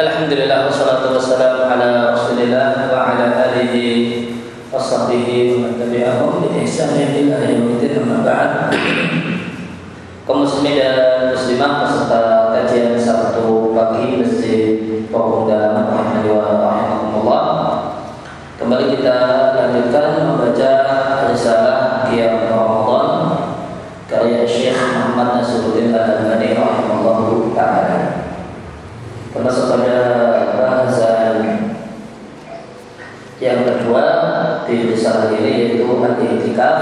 Alhamdulillah wassalatu wassalamu ala Rasulillah wa ala alihi wa sahbihi wa man tabi'ahum bi ihsanin ila yaumil ba'd. Kaum muslimin dan muslimah peserta kajian Sabtu pagi Masjid Pemuda Muhammad wa rahimahumullah. Kembali kita lanjutkan membaca risalah Qiyam Ramadan karya Syekh Muhammad Nasruddin Al-Albani rahimahullah taala termasuk pada bahasan yang kedua di risalah ini yaitu al-i'tikaf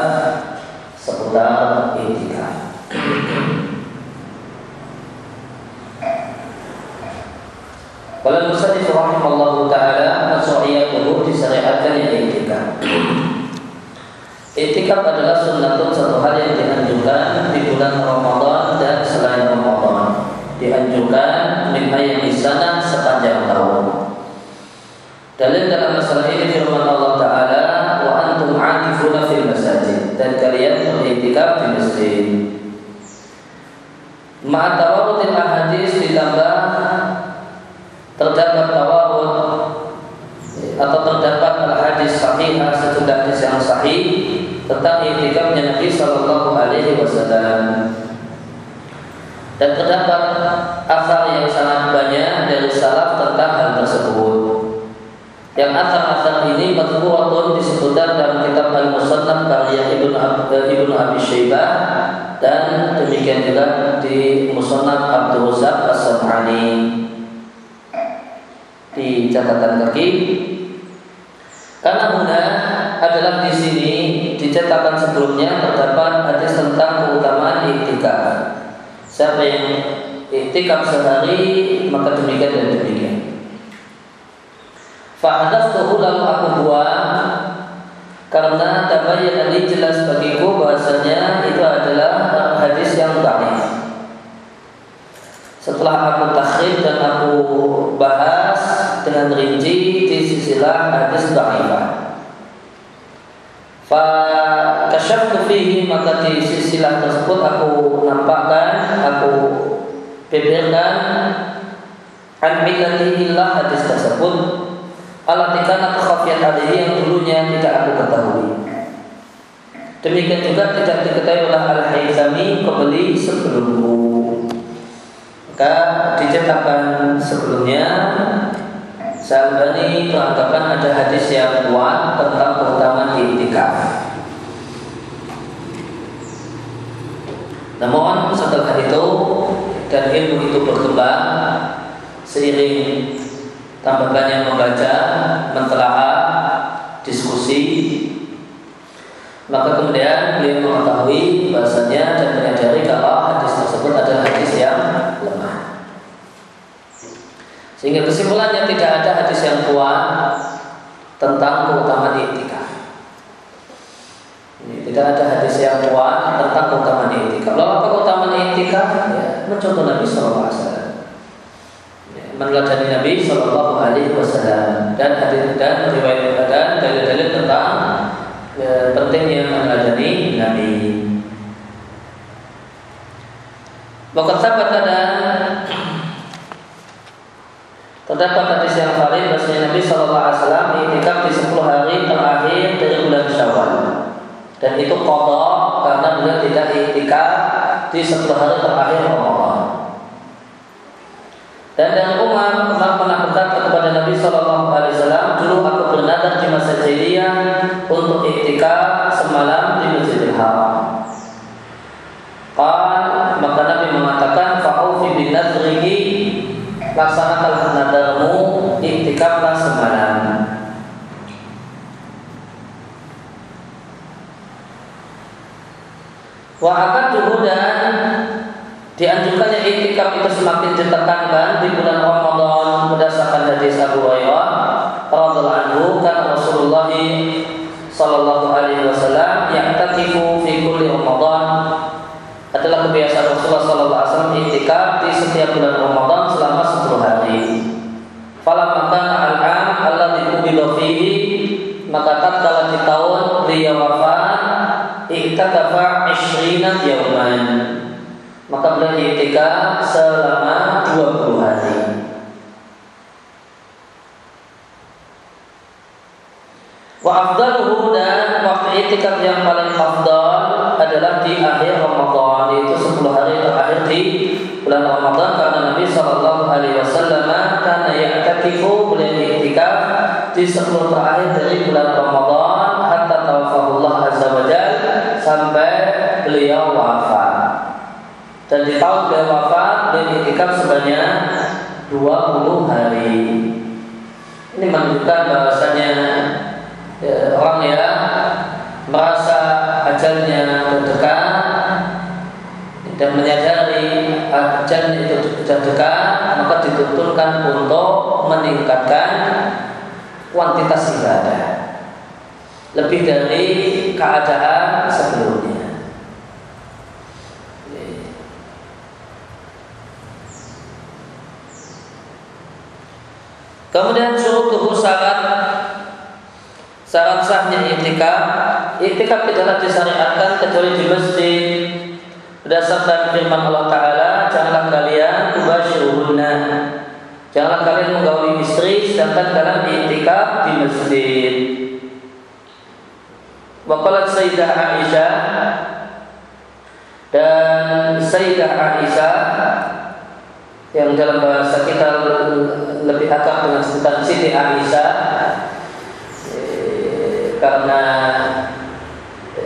seputar i'tikaf. Kalau musannif rahimahullah taala masyru'iyatuhu disyariatkan yang i'tikaf. I'tikaf adalah sunnatun satu hal yang dianjurkan di bulan Ramadan tentang iktikafnya Nabi Shallallahu Alaihi Wasallam dan terdapat asal yang sangat banyak dari salaf tentang hal tersebut. Yang asal-asal ini madhuratun disebutkan dalam kitab Al-Musannaf karya Ibnu Ibnu Abi Syaibah dan demikian juga di Musannaf Abdul Razak As-Sam'ani di catatan kaki karena guna adalah di sini di catatan sebelumnya terdapat hadis tentang keutamaan iktikaf Siapa yang iktikaf sehari maka demikian dan demikian. tuh lalu aku buat karena tabayyan ali jelas bagiku bahasanya itu adalah hadis yang baik. Setelah aku takhir dan aku bahas dengan rinci di sisilah hadis dhaifah. Fa kasyaftu fihi maka di sisilah tersebut aku nampakkan, aku beberkan an illah hadis tersebut alatikana kekhafiyat alihi yang dulunya tidak aku ketahui. Demikian juga tidak diketahui oleh Al-Haythami kembali sebelumku. Maka diceritakan sebelumnya Syalbani mengatakan ada hadis yang kuat tentang keutamaan itikaf. Namun setelah itu dan ilmu itu berkembang seiring tambah banyak membaca, mentelaah, diskusi, maka kemudian beliau mengetahui bahasanya dan menyadari kalau hadis tersebut adalah hadis yang lemah. Sehingga kesimpulannya tidak ada hadis yang kuat tentang keutamaan itikaf. Tidak ada hadis yang kuat tentang keutamaan itikaf. Lalu apa keutamaan itikaf? Ya, mencontoh Nabi Wasallam. Ya, meneladani Nabi Shallallahu Alaihi Wasallam dan hadis dan riwayat dan dalil-dalil tentang ya, pentingnya meneladani Nabi. Bahkan sahabat ada Terdapat hadis yang valid bahwasanya Nabi Shallallahu Alaihi Wasallam itikaf di 10 hari terakhir dari bulan Syawal dan itu kodok karena beliau tidak itikaf di 10 hari terakhir Ramadan. Dan dari Umar, Umar pernah berkata kepada Nabi Shallallahu Alaihi Wasallam, dulu aku bernadar di masa jahiliyah untuk itikaf semalam di Masjidil Haram. Qal, maka Nabi mengatakan, fa'ufi bin nadrihi laksanakanlah nadarmu iktikaflah semalam Wa akan dulu dan dianjurkannya iktikaf itu semakin ditekankan di bulan Ramadan berdasarkan hadis Abu Hurairah radhiallahu anhu kan Rasulullah sallallahu alaihi wasallam yang takifu fi kulli Ramadan adalah kebiasaan Rasulullah Sallallahu Alaihi Wasallam iktikaf di setiap bulan Ramadan selama 10 hari. Falam maka al-am Allah dikubilo fihi maka tatkala di tahun beliau wafat iktikafa ishrina yauman maka beliau iktikaf selama 20 hari. Sebanyak 20 hari. Ini menunjukkan bahwasanya ya, orang yang merasa ajalnya dekat dan menyadari ajalnya itu sudah dekat maka dituntunkan untuk meningkatkan kuantitas ibadah lebih dari keadaan sebelumnya. Kemudian suruh tubuh syarat syarat sahnya iktikaf. Iktikaf tidaklah disyariatkan kecuali di masjid. Berdasarkan firman Allah Taala, janganlah kalian tubasyiruhunna. Janganlah kalian menggauli istri sedangkan kalian iktikaf di masjid. Waqalat Sayyidah Aisyah dan Sayyidah Aisyah yang dalam bahasa kita lebih akrab dengan sebutan Siti Aisyah eh, karena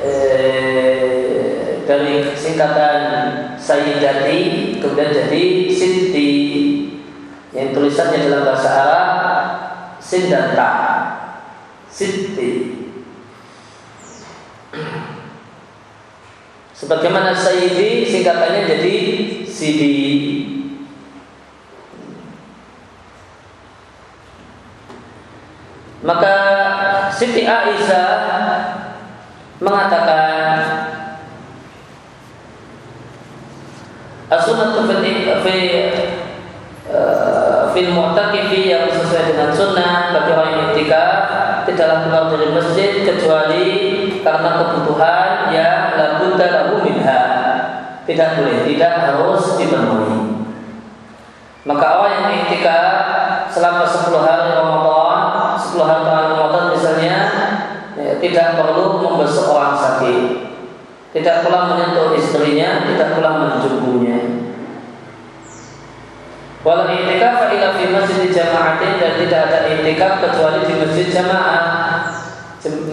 eh, dari singkatan Sayyidati kemudian jadi Siti yang tulisannya dalam bahasa Arab Sin dan Ta. Siti. Sebagaimana Sayyidi singkatannya jadi Sidi Maka Siti Aisyah mengatakan As-sunnatu fi fi fil mu'takifi yang sesuai dengan sunnah bagi orang yang iktikaf tidaklah keluar dari masjid kecuali karena kebutuhan yang labudda lahu minha. Tidak boleh tidak harus dipenuhi. Maka orang yang iktikaf selama 10 hari Ramadan 10 hari Ramadan misalnya ya, tidak perlu membesuk orang sakit tidak pula menyentuh istrinya, tidak pula menjumpunya. Walau itikaf ila fi masjid jama'atin dan tidak ada itikaf kecuali di masjid jamaah.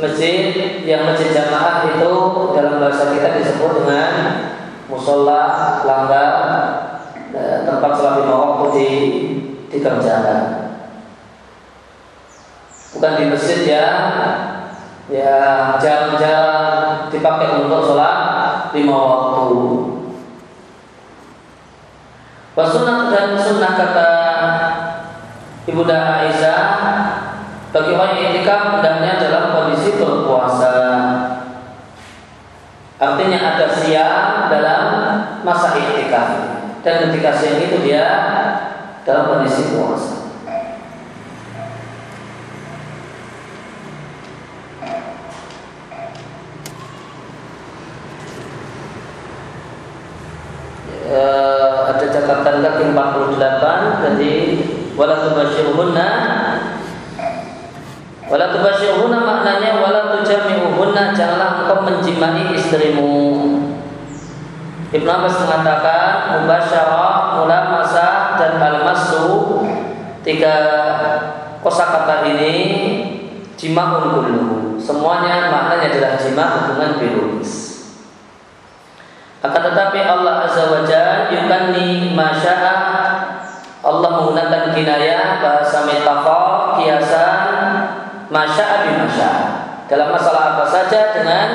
Masjid yang masjid jamaah itu dalam bahasa kita disebut dengan musola, langgar, tempat sholat lima waktu di dikerjakan. Bukan di masjid ya ya jarang-jarang dipakai untuk sholat lima waktu. Wasunnah dan sunnah kata Ibunda Aisyah bagi orang yang itikaf hendaknya dalam kondisi berpuasa. Artinya ada siang dalam masa itikaf dan ketika siang itu dia dalam kondisi puasa. Uh, ada catatan kaki 48 jadi wala tubasyiruhunna wala tubasyiruhunna maknanya wala tujami'uhunna janganlah engkau menjimai istrimu Ibnu Abbas mengatakan mubasyarah, masa dan al-masu tiga kosakata ini jima'un kulluhu. Semuanya maknanya adalah jima hubungan biologis. Akan tetapi Allah Yukanni masya'a. Allah menggunakan kinayah bahasa metafor kiasan masya'a bimasya'a dalam masalah apa saja dengan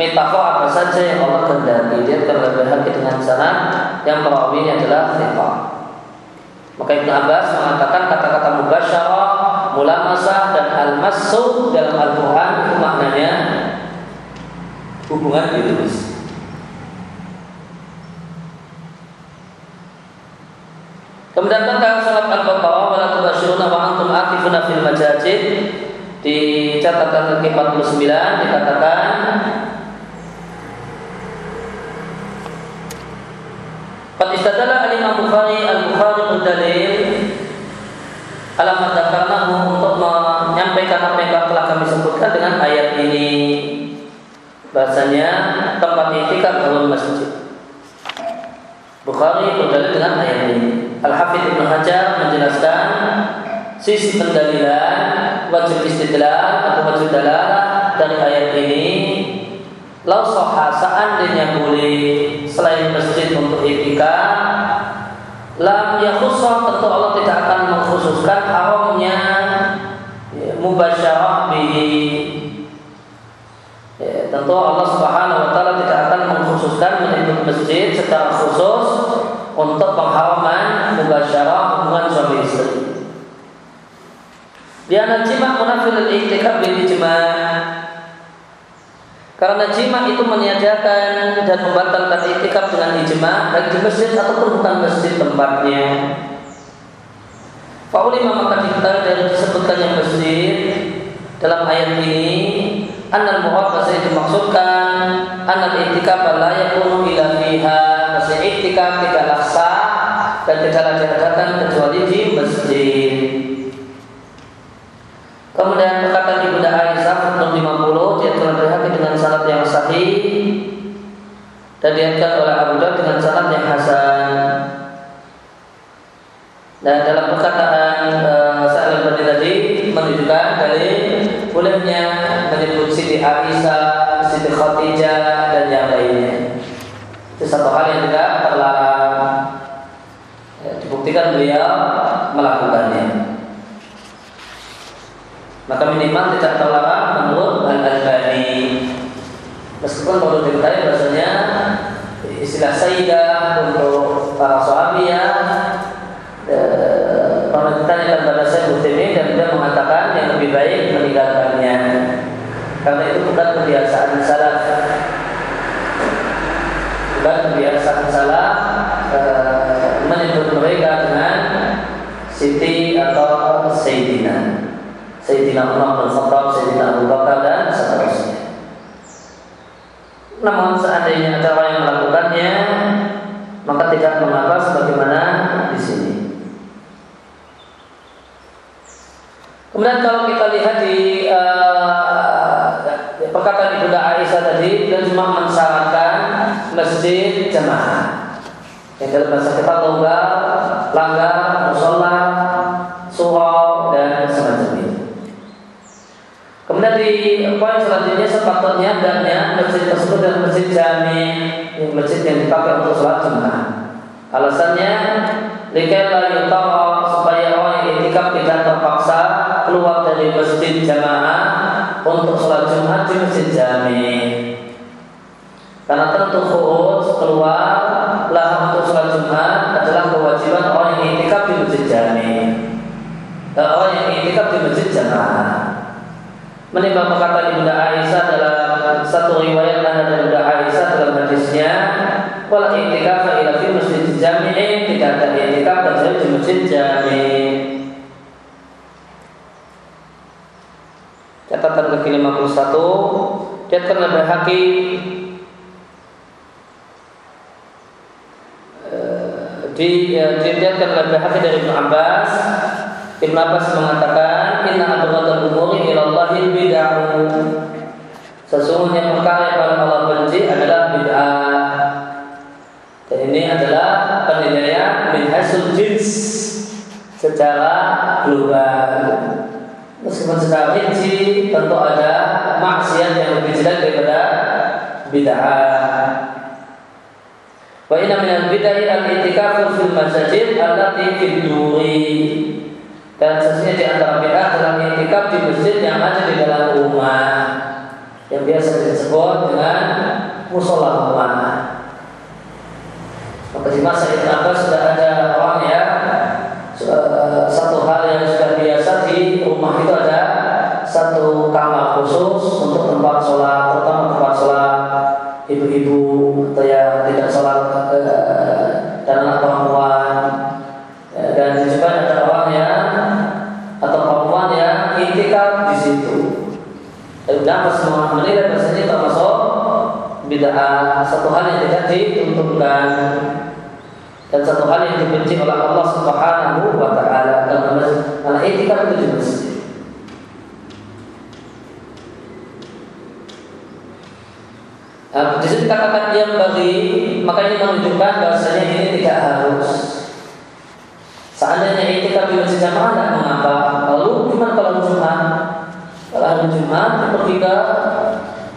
metafor apa saja yang Allah kehendaki. Dia lagi dengan sana. Yang perawinya adalah thiqah maka Ibnu Abbas mengatakan kata-kata mubasyarah mulamasah dan al-masuk dalam Al-Quran itu maknanya hubungan biologis Kemudian tentang salat Al-Baqarah wala tubashiruna wa antum atifuna fil masajid. Di catatan ke-49 dikatakan Qad istadalla al-Imam Bukhari al-Bukhari dalil alamat karena untuk menyampaikan apa yang telah kami sebutkan dengan ayat ini. Bahasanya tempat itikaf dalam masjid. Bukhari berdalil dengan ayat ini. Al-Hafidh Ibn Hajar menjelaskan sisi pendalilan wajib istidlal atau wajib dalalah dari ayat ini Lau soha seandainya boleh selain masjid untuk itikaf Lam yakhusah tentu Allah tidak akan mengkhususkan haramnya ya, mubasyarah bihi ya, tentu Allah Subhanahu wa taala tidak akan mengkhususkan masjid secara khusus untuk pengharaman mubasyarah hubungan suami istri. Dia najimah munafil al-i'tikaf bil Karena jima itu meniadakan dan membatalkan itikaf dengan ijma baik di masjid ataupun bukan masjid tempatnya. Faulima maka diketahui dari disebutkannya masjid dalam ayat ini Anal murad bahasa dimaksudkan Anal itikaf la yakunu ila fiha. Bahasa itikaf tidaklah sah Dan tidaklah diadakan kecuali di masjid. Kemudian perkataan Ibunda Aisyah nomor 50 dia telah berhati dengan syarat yang sahih dan diangkat oleh meskipun perlu diketahui bahasanya istilah sayyidah untuk para suami ya kalau ditanyakan pada saya Butimi dan dia mengatakan yang lebih baik meninggalkannya. Karena itu bukan kebiasaan salah bukan kebiasaan salah uh, menyebut mereka dengan Siti atau Sayyidina. Sayyidina Umar bin Khattab, Sayyidina Abu Bakar dan seterusnya. Namun seandainya ada orang yang melakukannya, maka mengapa sebagaimana di sini. Kemudian kalau kita lihat di uh, perkataan Ibunda Aisyah tadi, dan cuma mensyaratkan masjid jamaah. Yang dalam bahasa kita longgar, langgar, musola, surau dan semacamnya. Kemudian di poin selanjutnya sepatutnya hendaknya masjid tersebut dan masjid jami, masjid yang dipakai untuk sholat jemaah. Alasannya Likala yutara supaya orang yang itikaf tidak terpaksa keluar dari masjid jamaah untuk sholat jumat di masjid jami. Karena tentu khusus keluar lah untuk sholat jumat adalah kewajiban orang yang itikaf di masjid jami. Dan orang yang itikaf di masjid jamaah menimbang perkataan Ibunda Aisyah dalam satu riwayat ada dari Ibunda Aisyah dalam hadisnya wala i'tikaf ila fi masjid jami'in tidak ada i'tikaf kecuali di masjid jami' catatan kaki 51 diatkan lebih haki di ya, dilihatkan lebih haki dari Ibnu Abbas Ibn Abbas mengatakan Inna abghadal umuri ilallahi bid'ah Sesungguhnya perkara yang paling Allah benci adalah bid'ah. Dan ini adalah penilaian min hasil jins Secara global. Meskipun secara rinci tentu ada maksiat yang lebih jelek daripada bid'ah. Wa inna minal bid'ah al-i'tikafu fil masajid allati fid duri. Dan sesungguhnya di antara bid'ah dalam i'tikaf di masjid yang ada di dalam rumah yang biasa disebut dengan musola rumah. Maka di masa itu apa sudah ada orang ya satu hal yang sudah biasa di rumah itu ada satu kamar khusus untuk tempat sholat, terutama tempat sholat ibu-ibu atau yang tidak sholat bid'ah satu hal yang tidak dituntunkan dan satu hal yang dibenci oleh Allah Subhanahu wa taala karena intikaf itu di masjid. Nah, di situ Jadi kata-kata yang bagi maka ini menunjukkan bahasanya ini tidak harus. Seandainya itikaf di masjid jamaah tidak mengapa. Lalu gimana kalau Jumat? Kalau hari Jumat pergi ke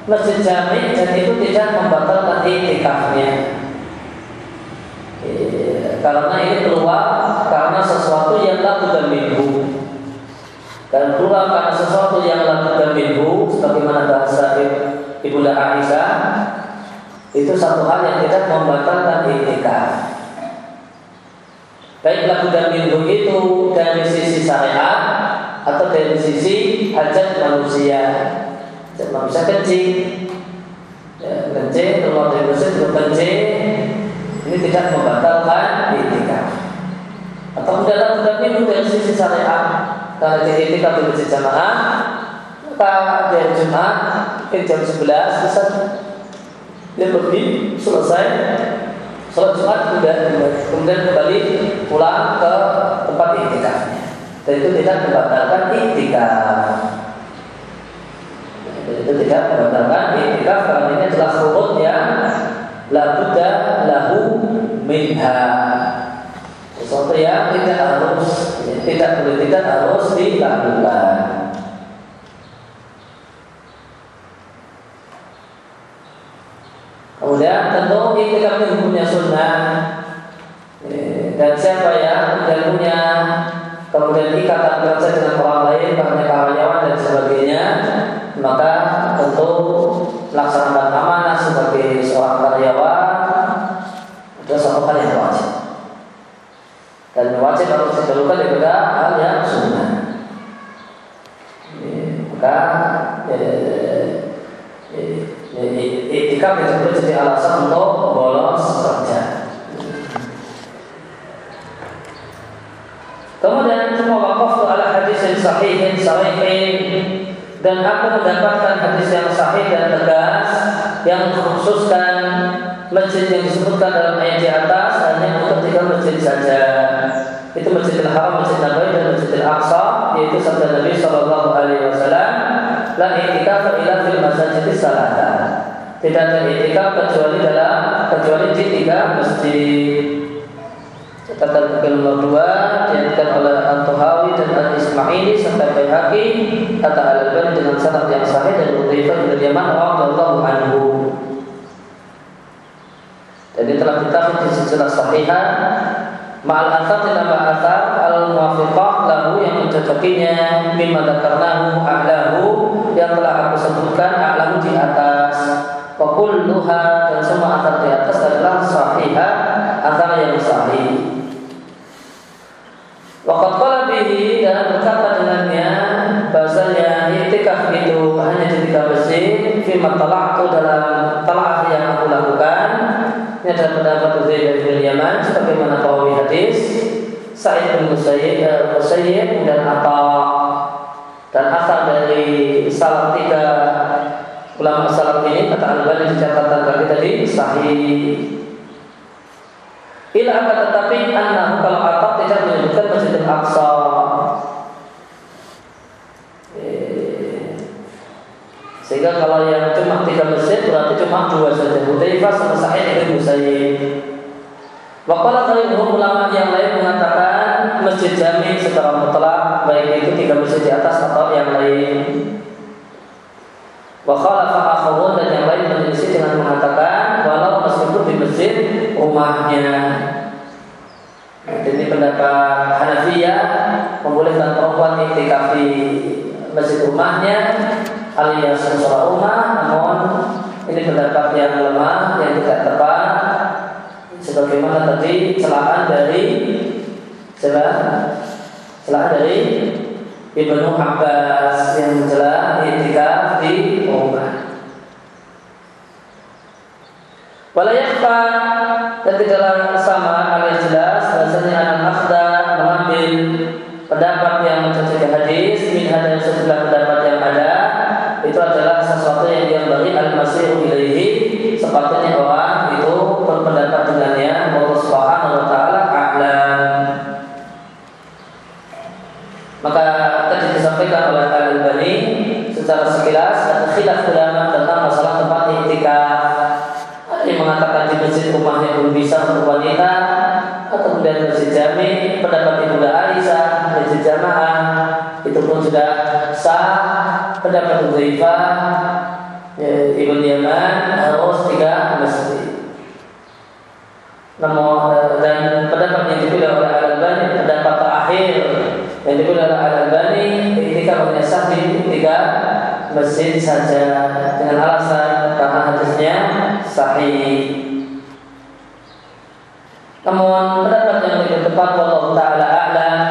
masjid jami dan itu tidak membatalkan itikafnya. Karena ini keluar karena sesuatu yang laku dan minggu dan keluar karena sesuatu yang laku dan minggu sebagaimana bahasa Ibu Aisyah itu satu hal yang tidak membatalkan itikaf. Baik laku dan minggu itu dari sisi syariat atau dari sisi hajat manusia. Hajat manusia kencing, ya, kencing keluar dari masjid kencing ini tidak membatalkan itikaf. Atau dalam minggu dari sisi syariat karena di itikaf di masjid jamaah maka dari Jumat ke jam 11 bisa dia pergi selesai. Sholat Jumat sudah kemudian kembali pulang ke tempat itikafnya. Dan itu tidak membatalkan itikaf itu tidak membatalkan itikaf karena ini adalah surut yang la buddha lahu minha. Sesuatu yang tidak harus tidak boleh tidak harus dilakukan. Kemudian tentu itikaf ini hukumnya sunnah. Dan siapa yang dan punya kemudian ikatan kerja dengan orang lain, banyak karyawan dan sebagainya, maka tentu melaksanakan amanah sebagai seorang karyawan itu satu hal yang wajib dan wajib harus didahulukan daripada hal yang sunnah. Maka ya, Itikaf disebut jadi alasan untuk bolos kerja. Kemudian cuma wakaf ala hadis yang sahih yang sahih dan aku mendapatkan hadis yang sahih dan tegas yang mengkhususkan masjid yang disebutkan dalam ayat di atas hanya untuk tiga masjid saja. Itu Masjidil Haram, Masjid Nabawi dan Masjidil Aqsa yaitu sabda Nabi Shallallahu Alaihi Wasallam la itikaf illa fil masjid salata. Tidak ada itikaf kecuali dalam kecuali di tiga masjid. Catatan buku nomor dua diatkan oleh Al-Tuhawi dan Al-Ismaili serta Bayhaqi kata Al-Albani dengan sanad yang sahih dan Hudzaifah bin Yaman radhiyallahu anhu. Jadi telah ditafsir di silsilah sahihah Ma'al asar ditambah asar al-muwafiqah lahu yang mencocokinya mimma dzakarnahu a'lahu yang telah aku sebutkan a'lahu di atas wa kulluha dan semua asar di atas adalah sahihah asar yang sahih Waqat qala bihi dan berkata dengannya bahasanya itikaf itu hanya di tiga masjid fi talaqtu dalam telah yang aku lakukan ini adalah pendapat Uzair bin Yaman sebagaimana perawi hadis Sa'id bin Musayyib, uh, Musayyib dan apa dan asal dari salah tiga ulama salaf ini kata Al-Bani di catatan kaki tadi sahih. Ila akan tetapi anak kalau atap tidak menyebutkan Masjidil Aqsa Sehingga kalau yang cuma tiga masjid berarti cuma dua saja. Hudzaifah sama Sa'id bin Musayyib. Wakala kalian ulama yang lain mengatakan masjid jami secara mutlak baik itu tiga masjid di atas atau yang lain. Wakala fa'akhawun dan yang lain menyelisih dengan mengatakan walau meskipun di masjid rumahnya. Pendapat Hanafiyah membolehkan perempuan itikafi masjid rumahnya alias sholat rumah namun ini pendapat yang lemah yang tidak tepat. Sebagaimana tadi celaan dari celaan celaan dari Ibnu Abbas yang mencela itikaf di rumah. Walayakfa dan tidaklah sama belum bisa untuk wanita atau kemudian masjid jami pendapat Ibunda Aisyah masjid jamaah itu pun sudah sah pendapat Udzaifah ya, Ibn Yaman harus tiga masjid namun eh, dan pendapat yang dipilih oleh Al-Albani pendapat terakhir yang dipilih oleh Al-Albani ketika sah di tiga masjid saja dengan alasan karena hadisnya sahih. Namun pendapat yang lebih tepat Allah Taala a'lam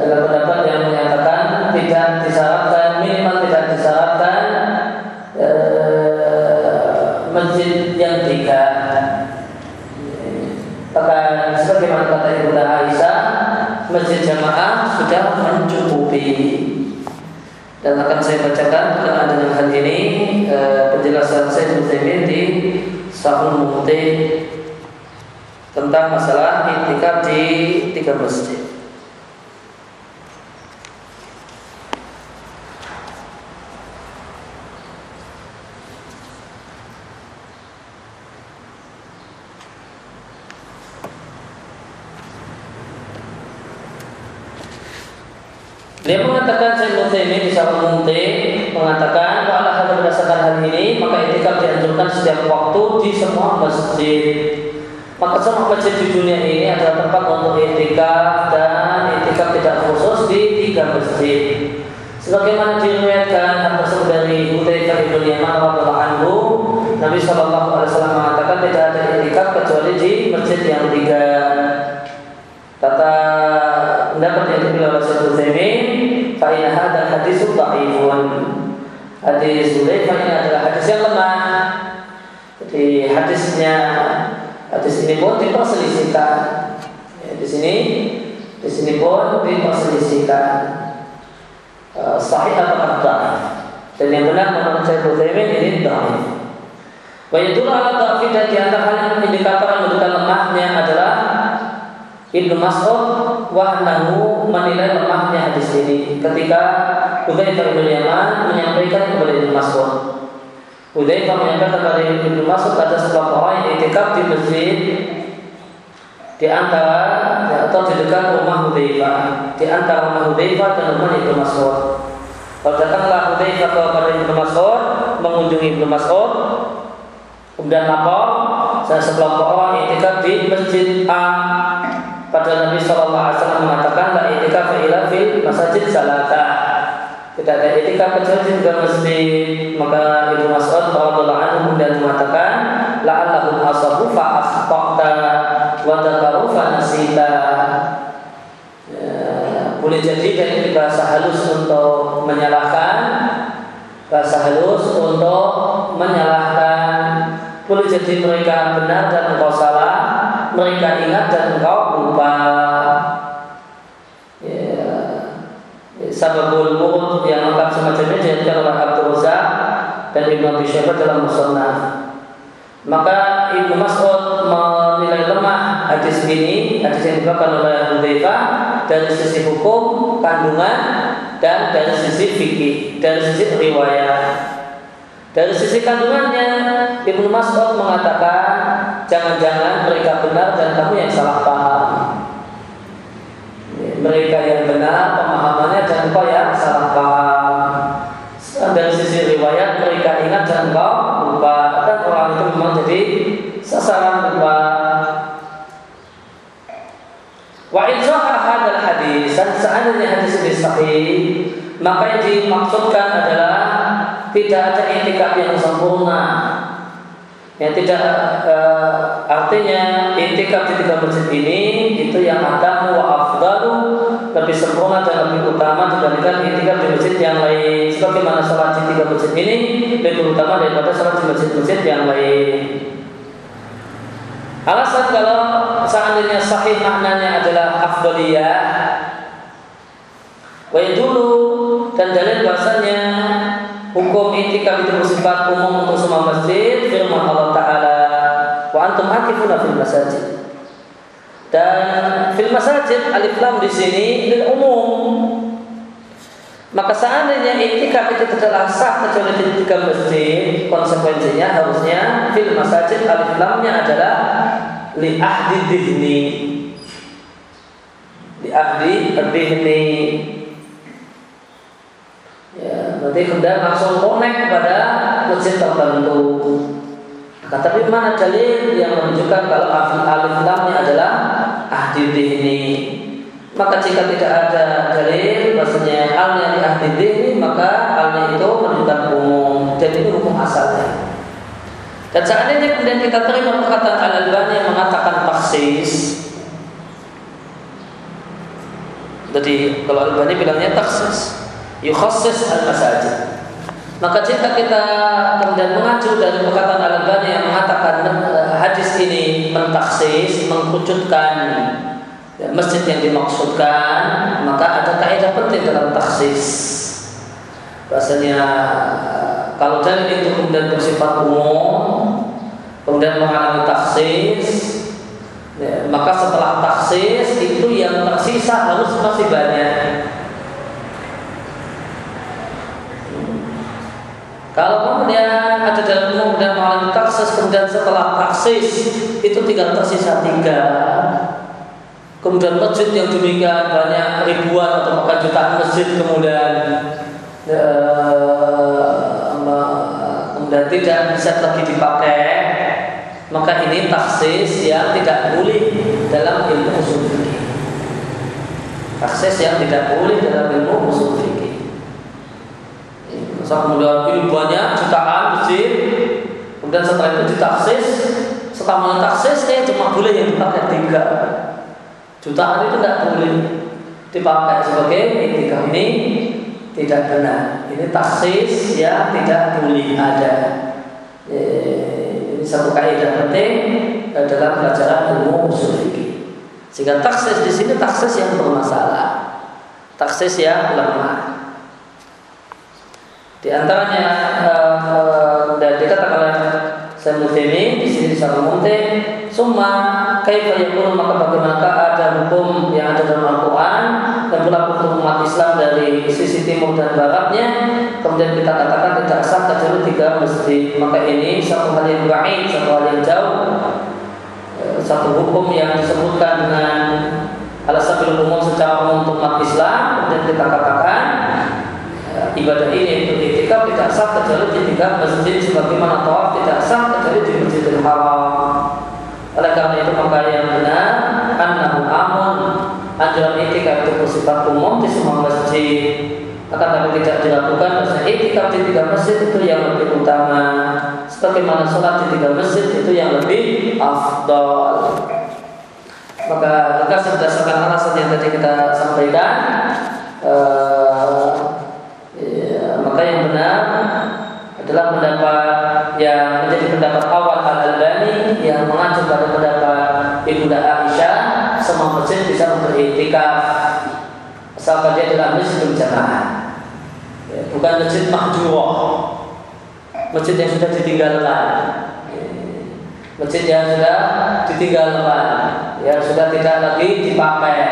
dengan pendapat yang menyatakan tidak disyaratkan minimal tidak disyaratkan masjid yang tiga. Bahkan sebagaimana kata Ibu Aisyah, masjid jamaah sudah mencukupi. Dan akan saya bacakan berkenaan dengan hal ini e, penjelasan saya di Sahul Mukti tentang masalah itikaf di tiga masjid. Dia mengatakan saya Utsaimin di Syarah mengatakan hal berdasarkan hal ini maka etikaf dianjurkan setiap waktu di semua masjid. Maka semua masjid di dunia ini adalah tempat untuk etikaf dan etikaf tidak khusus di tiga masjid. Sebagaimana diriwayatkan tersebut dari Hudzaifah bin Yaman radhiyallahu anhu, Nabi Shallallahu alaihi wasallam mengatakan tidak ada etikaf kecuali di masjid yang tiga. Kata pendapat yang dipilih oleh Syekh Utsaimin, fa inna hadzal hadis dhaifun. Hadis ini adalah hadis yang lemah. Jadi hadisnya hadis ini pun diperselisihkan. Ya, di sini di sini pun diperselisihkan. Uh, sahih atau dhaif. Dan yang benar menurut Syekh Utsaimin ini dhaif. Wa yadullu ala dhafi dan di hal indikator yang menunjukkan lemahnya adalah Ibnu Mas'ud wahnahu menilai lemahnya hadis ini ketika Hudzaifah bin Yaman menyampaikan kepada Ibnu Mas'ud. Hudzaifah menyampaikan kepada Ibnu Mas'ud ada sebuah orang yang itikaf di masjid di antara ya, atau di dekat rumah Hudzaifah, di antara rumah Hudzaifah dan rumah Ibnu Mas'ud. Kalau datanglah Hudzaifah kepada Ibnu Mas'ud mengunjungi Ibnu Mas'ud, kemudian lapor saya sekelompok orang itikaf di masjid A pada Nabi Shallallahu Alaihi Wasallam mengatakan la itikaf ila fil masjid salata. Tidak ada itikaf kecuali dalam masjid. Maka Ibnu Mas'ud radhiyallahu anhu kemudian mengatakan la'allahum asabu fa wa dzakaru fa nasita. Ya, boleh jadi dari bahasa halus untuk menyalahkan bahasa halus untuk menyalahkan boleh jadi mereka benar dan engkau salah mereka ingat dan engkau lupa. Ya. Sababul Mu'ud yang lengkap semacamnya diajarkan oleh Abdul Razak dan Ibnu Abi Syaibah dalam Musannaf. Maka Ibnu Mas'ud menilai lemah hadis ini, hadis yang dibawakan oleh Hudzaifah dari sisi hukum, kandungan, dan dari sisi fikih, dari sisi riwayat. Dari sisi kandungannya, Ibnu Mas'ud mengatakan, jangan-jangan mereka benar dan kamu yang salah paham. Mereka yang benar pemahamannya dan kau yang salah paham. Dari sisi riwayat mereka ingat dan kau lupa. Dan orang itu memang jadi sasaran lupa. Wa hadal hadis dan seandainya hadis ini sahih, maka yang dimaksudkan adalah tidak ada itikaf yang sempurna. Yang tidak uh, artinya itikaf di tiga masjid ini itu yang wa afdalu lebih sempurna dan lebih utama dibandingkan itikaf di masjid yang lain. Sebagaimana sholat di tiga masjid ini lebih utama daripada sholat di masjid-masjid yang lain. Alasan kalau seandainya sahih maknanya adalah afdaliyah Wa dulu dan dalil bahasanya hukum itikaf itu bersifat umum untuk semua masjid firman Allah taala wa antum akifuna fil masajid dan fil masajid alif lam di sini lil umum Maka seandainya itikaf itu tidaklah sah kecuali di tiga masjid, konsekuensinya harusnya fil masajid alif lamnya adalah li ahdi dihni. Li ahdi dihni. Ya, berarti hendak langsung connect kepada masjid tertentu. Nah, tapi mana dalil yang menunjukkan kalau alif lamnya adalah ahdi dihni? Maka jika tidak ada dalil bahasanya alnya di ahli ini maka alnya itu menunjukkan umum dan ini hukum asalnya. Dan seandainya kemudian kita terima perkataan al albani yang mengatakan taksis, jadi kalau Al-Albani bilangnya taksis, yukhassis al-masajid. Maka jika kita kemudian mengacu dari perkataan Al-Albani yang mengatakan eh, hadis ini mentaksis, mengkucutkan ya, masjid yang dimaksudkan maka ada kaidah penting dalam taksis. Bahasanya kalau dalil itu kemudian bersifat umum kemudian mengalami taksis ya, maka setelah taksis itu yang tersisa harus masih banyak Kalau kemudian ada dalam umum dan mengalami taksis kemudian setelah taksis itu tinggal tersisa tiga. Kemudian masjid yang demikian banyak ribuan atau bahkan jutaan masjid kemudian uh, kemudian tidak bisa lagi dipakai. Maka ini taksis yang tidak boleh dalam ilmu usul. Taksis yang tidak boleh dalam ilmu usul kemudian banyak jutaan masjid, kemudian setelah itu ditaksis, setelah taksis eh cuma boleh yang dipakai tiga Jutaan itu tidak boleh dipakai sebagai etika ini tidak benar. Ini taksis ya tidak boleh ada. Ini satu kaidah penting dalam pelajaran ilmu usul fikih. Sehingga taksis di sini taksis yang bermasalah, taksis yang lemah. Di antaranya uh, dan dikatakan oleh Sayyid di sini secara mungkin Summa kaifa yakun maka bagaimana ada hukum yang ada dalam Al-Quran dan pula hukum umat Islam dari sisi timur dan baratnya? Kemudian kita katakan tidak sah kecuali tiga masjid maka ini satu hal yang baik satu hal yang jauh. E, satu hukum yang disebutkan dengan alasan umum secara umum untuk umat Islam. Dan kita katakan e, ibadah ini itu etika tidak sah kecuali di tiga masjid sebagaimana tawaf tidak sah kecuali di Masjidil Haram. Oleh karena itu maka yang benar annahu amun ajaran etika itu bersifat umum di semua masjid. Akan tapi tidak dilakukan karena etika di tiga masjid itu yang lebih utama. Sebagaimana sholat di tiga masjid itu yang lebih afdol. Maka tegas berdasarkan alasan yang tadi kita sampaikan ya, maka yang benar adalah pendapat yang menjadi pendapat awal Al-Albani yang mengacu pada pendapat Ibunda Aisyah semua masjid bisa untuk asalkan dia adalah masjid berjamaah ya, bukan masjid mahjurah masjid yang sudah ditinggalkan. Ya, masjid yang sudah ditinggalkan yang sudah tidak lagi dipakai.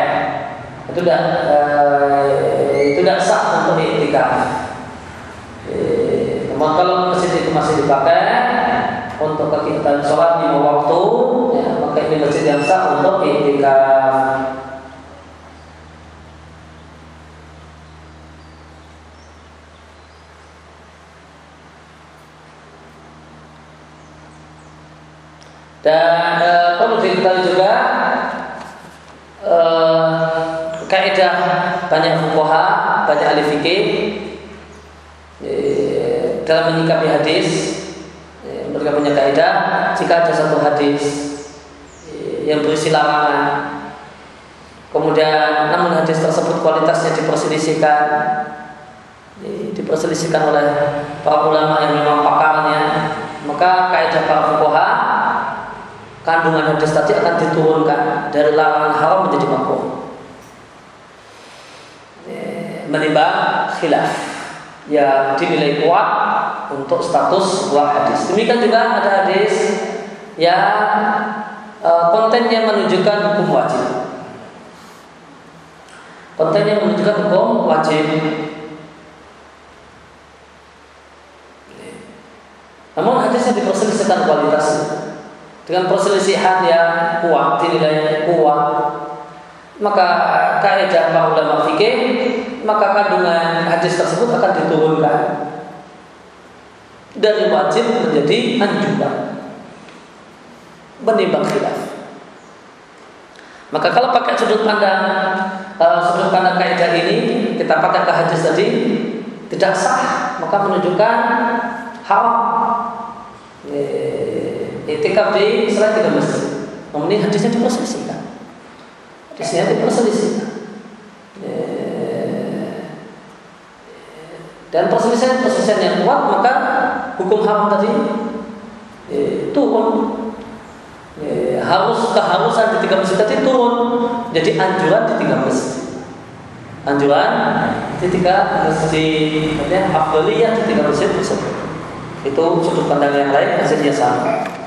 Itu tidak eh, itu tidak sah untuk iktikaf Namun kalau masjid itu masih dipakai untuk kegiatan sholat lima waktu, ya, maka ini masjid yang sah untuk iktikaf. Dan e, perlu diketahui juga e, kaidah banyak fuqaha, banyak ahli fikih dalam menyikapi hadis ya, mereka punya kaidah jika ada satu hadis ya, yang berisi larangan kemudian namun hadis tersebut kualitasnya diperselisihkan ya, diperselisihkan oleh para ulama yang memang pakarnya maka kaidah para fuqaha kandungan hadis tadi akan diturunkan dari larangan haram menjadi makruh menimbang khilaf ya dinilai kuat untuk status sebuah hadis. Demikian juga ada hadis ya e, kontennya menunjukkan hukum wajib. Kontennya menunjukkan hukum wajib. Namun hadisnya diperselisihkan kualitas dengan perselisihan yang kuat, dinilai kuat, maka kaidah para ulama fikih, maka kandungan hadis tersebut akan diturunkan dari wajib menjadi anjuran menimbang khilaf. Maka kalau pakai sudut pandang uh, sudut pandang kaidah ini kita pakai ke hadis tadi tidak sah, maka menunjukkan haram. Itikaf di selain tiga masjid. Namun ini hadisnya diperselisihkan. Hadisnya diperselisihkan. Dan perselisihan perselisihan yang kuat maka hukum haram tadi turun. Ya, harus keharusan di tiga masjid tadi turun. Jadi anjuran di tiga masjid. Anjuran di tiga masjid. Afdaliyah di tiga masjid tersebut. Itu sudut pandang yang lain hasilnya sama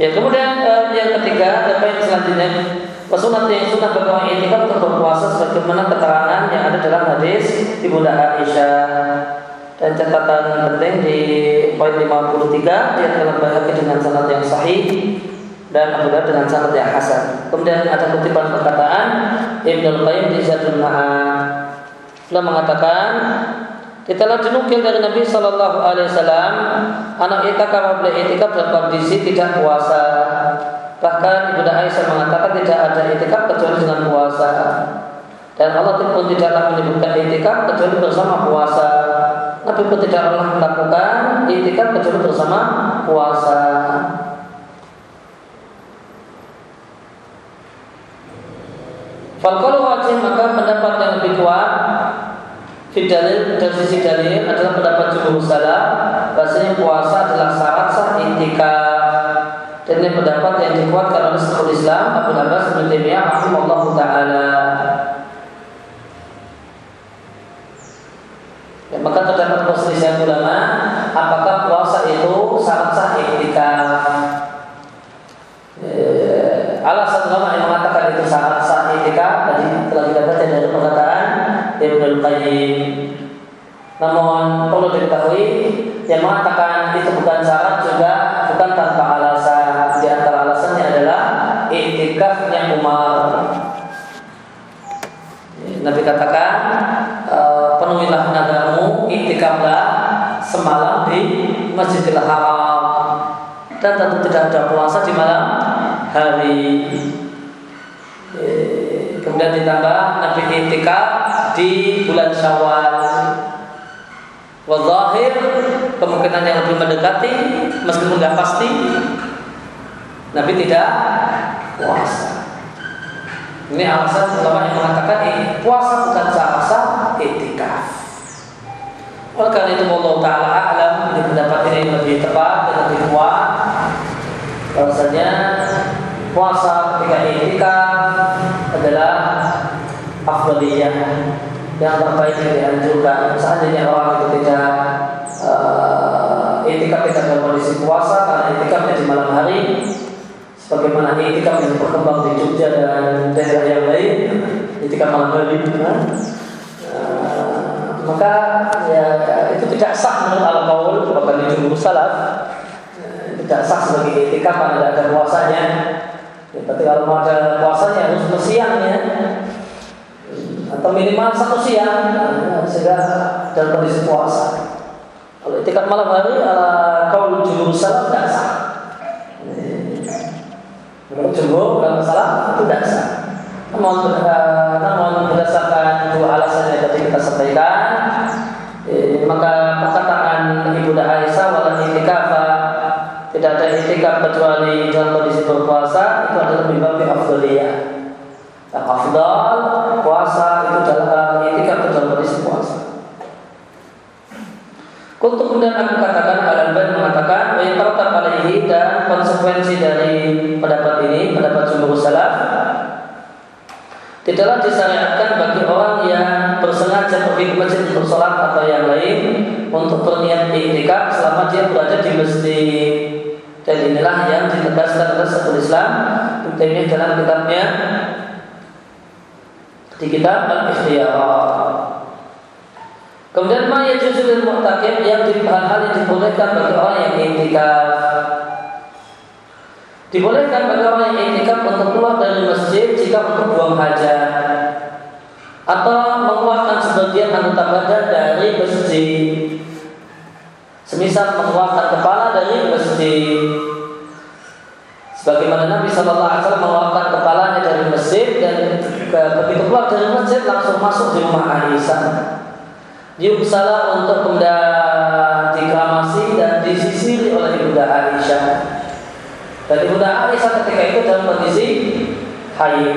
Ya kemudian eh, yang ketiga apa yang selanjutnya Wasunat yang sunnah berkawal itikaf untuk berpuasa sebagaimana keterangan yang ada dalam hadis Ibunda Aisyah dan catatan penting di poin 53 dia telah bahagi dengan sanad yang sahih dan Abu dengan sanad yang hasan. Kemudian ada kutipan perkataan Ibnu Qayyim di Zadul Ma'ad. Mengatakan telah dinukil dari Nabi Shallallahu Alaihi Wasallam anak itikaf boleh itikaf dalam kondisi tidak puasa Bahkan Ibunda Aisyah mengatakan tidak ada itikaf kecuali dengan puasa. Dan Allah pun tidaklah menyebutkan itikaf kecuali bersama puasa. Nabi pun tidak pernah melakukan itikaf kecuali bersama puasa. Kalau wajib maka pendapat yang lebih kuat Fidalil dari sisi dalil adalah pendapat jumhur salah Bahasanya puasa adalah syarat sah itikaf dan ini pendapat yang dikuatkan oleh Syekhul Islam Abu Abbas bin Taimiyah rahimahullah taala. Ya, maka terdapat perselisihan ulama apakah puasa itu syarat sah iktikaf. Ya, alasan ulama yang Ibnu Qayyim. Namun perlu diketahui yang mengatakan itu bukan syarat juga bukan tanpa alasan iktikafnya Umar. Nabi katakan e, penuhilah nadamu iktikaflah semalam di Masjidil Haram dan tentu tidak ada puasa di malam hari. Kemudian ditambah Nabi iktikaf di bulan Syawal. Wazahir kemungkinan yang lebih mendekati meskipun tidak pasti Nabi tidak puasa. Ini alasan ulama yang mengatakan ini puasa bukan puasa etika. Oleh karena itu Allah Taala alam di pendapat ini lebih tepat dan lebih kuat. Bahwasanya puasa ketika etika adalah afdaliyah yang terbaik dianjurkan. Seandainya orang itu tidak uh, etika tidak dalam kondisi puasa karena etikanya di malam hari Bagaimana etika yang berkembang di Jogja dan daerah yang lain, etika malam hari, uh, maka ya itu tidak sah menurut al kaul bahkan di jumhur salaf uh, tidak sah sebagai etika karena tidak ada puasanya. Ya, tapi kalau ada puasanya harus bersiang ya, atau minimal satu siang sehingga dalam kondisi puasa. Kalau etikat malam hari ala kaul jumhur salaf tidak sah. Menurut jumhur kalau masalah itu tidak sah. Namun, uh, namun berdasarkan dua alasan yang tadi kita sampaikan, eh, maka perkataan Ibu Aisyah wala itikafa tidak ada itikaf kecuali dalam kondisi berpuasa itu adalah lebih baik afdaliyah. Nah, afdal puasa itu adalah itikaf dalam kondisi puasa. Untuk kemudian aku katakan Al-Albani mengatakan yang terletak alaihi dan konsekuensi dari pendapat ini, pendapat jumhur salaf tidaklah disyariatkan bagi orang yang bersengaja pergi ke masjid untuk sholat atau yang lain untuk berniat iktikaf selama dia berada di masjid. Dan inilah yang ditegaskan oleh Syekhul Islam Ibnu dalam kitabnya di kitab Al-Ikhtiyar. Kemudian ma yajuzu lil mu'takif yang hal-hal yang dibolehkan bagi orang yang iktikaf. Dibolehkan bagi orang yang iktikaf untuk keluar dari masjid jika untuk buang hajat atau mengeluarkan sebagian anggota badan dari masjid. Semisal mengeluarkan kepala dari masjid. Sebagaimana Nabi Wasallam mengeluarkan kepalanya dari masjid dan begitu keluar dari masjid langsung masuk di rumah Aisyah salah untuk kemudian dikramasi dan disisiri oleh Ibunda Aisyah. Dan Ibunda Aisyah ketika itu dalam kondisi haid.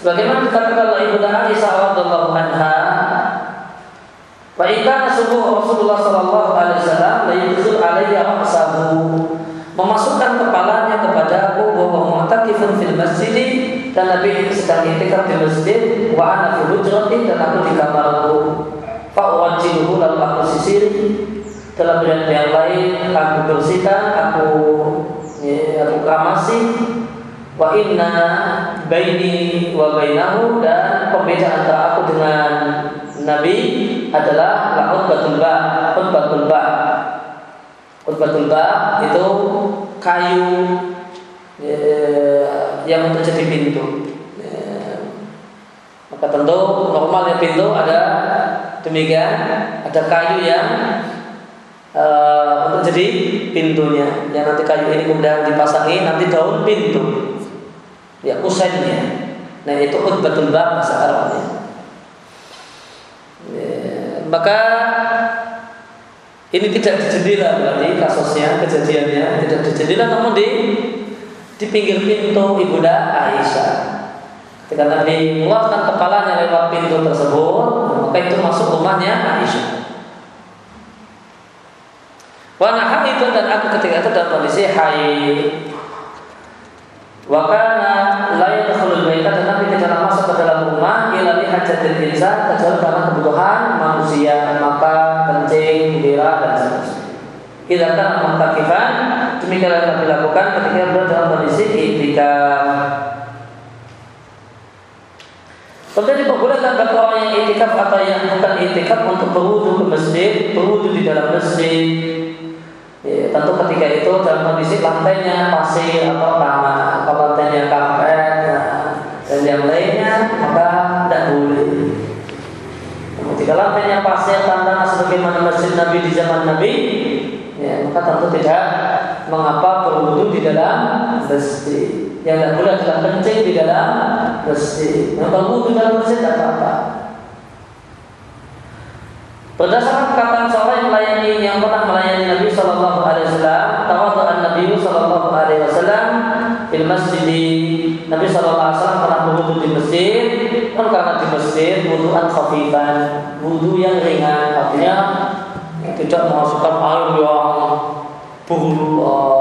Sebagaimana dikatakan oleh Ibunda Aisyah radhiyallahu anha, Wa ikana subuh Rasulullah sallallahu alaihi wasallam la yudkhil alayya memasukkan kepalanya kepada aku bahwa mu'takifun fil masjid dan Nabi sedang itikaf di masjid wa ana fi hujrati dan aku di kamarku. Fa uwajiluhu lalu aku sisir. Dalam riwayat yang lain aku bersihkan aku ya, aku kamasi. Wa inna baini wa bainahu dan pembeda antara aku dengan Nabi adalah lakut batul ba, batul ba. Khutbatul Ba itu kayu ya, yang untuk jadi pintu. Ya, maka tentu normalnya pintu ada demikian, ada kayu yang uh, untuk jadi pintunya. Yang nanti kayu ini kemudian dipasangi nanti daun pintu. Ya kusennya. Nah itu khutbatul Ba bahasa Arabnya. Ya, maka ini tidak di jendela berarti kasusnya, kejadiannya tidak di jendela namun di di pinggir pintu ibunda Aisyah. Ketika Nabi mengeluarkan kepalanya lewat pintu tersebut, maka itu masuk rumahnya Aisyah. Wanah itu dan aku ketika itu dalam kondisi haid. Wakana lain yadkhulul baita dan Nabi tidak masuk ke dalam rumah ila li hajatil insan kecuali karena kebutuhan manusia maka kencing, berak dan seterusnya. Kita akan mentakifan yang Nabi lakukan ketika berada dalam kondisi itikaf. Kemudian diperbolehkan bagi orang yang itikaf atau yang bukan itikaf untuk berwudu ke masjid, berwudu di dalam masjid, Ya, tentu ketika itu dalam kondisi lantainya pasir atau tanah, atau lantainya karpet ya, dan yang lainnya maka tidak boleh. Jika lantainya pasir tanah sebagaimana masjid Nabi di zaman Nabi, ya, maka tentu tidak mengapa berwudu di dalam masjid. Yang tidak boleh adalah kencing di dalam masjid. Yang berwudu dalam masjid tidak apa-apa. Berdasarkan perkataan seorang yang melayani yang pernah melayani Nabi Shallallahu Alaihi Wasallam, tawadhu Nabi Shallallahu Alaihi Wasallam di masjid Nabi Shallallahu Alaihi Wasallam pernah berwudu di masjid, kan karena di masjid wuduan khafifan, wudu yang ringan, artinya tidak memasukkan air yang puhulu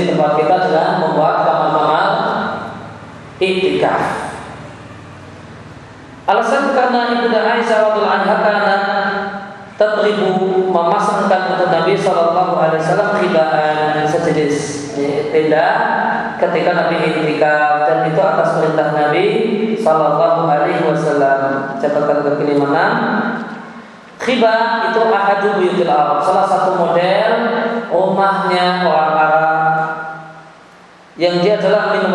di tempat kita dengan membuat kamar-kamar itikaf. Alasan karena Ibu Aisyah radhiyallahu anha karena tatribu memasangkan untuk Nabi Shallallahu Alaihi Wasallam khibaan sejenis tenda ketika Nabi itikaf dan itu atas perintah Nabi Shallallahu Alaihi Wasallam. Catatan kekini mana? Khiba itu ahadu buyutil Arab, salah satu model rumahnya orang Arab yang dia adalah min.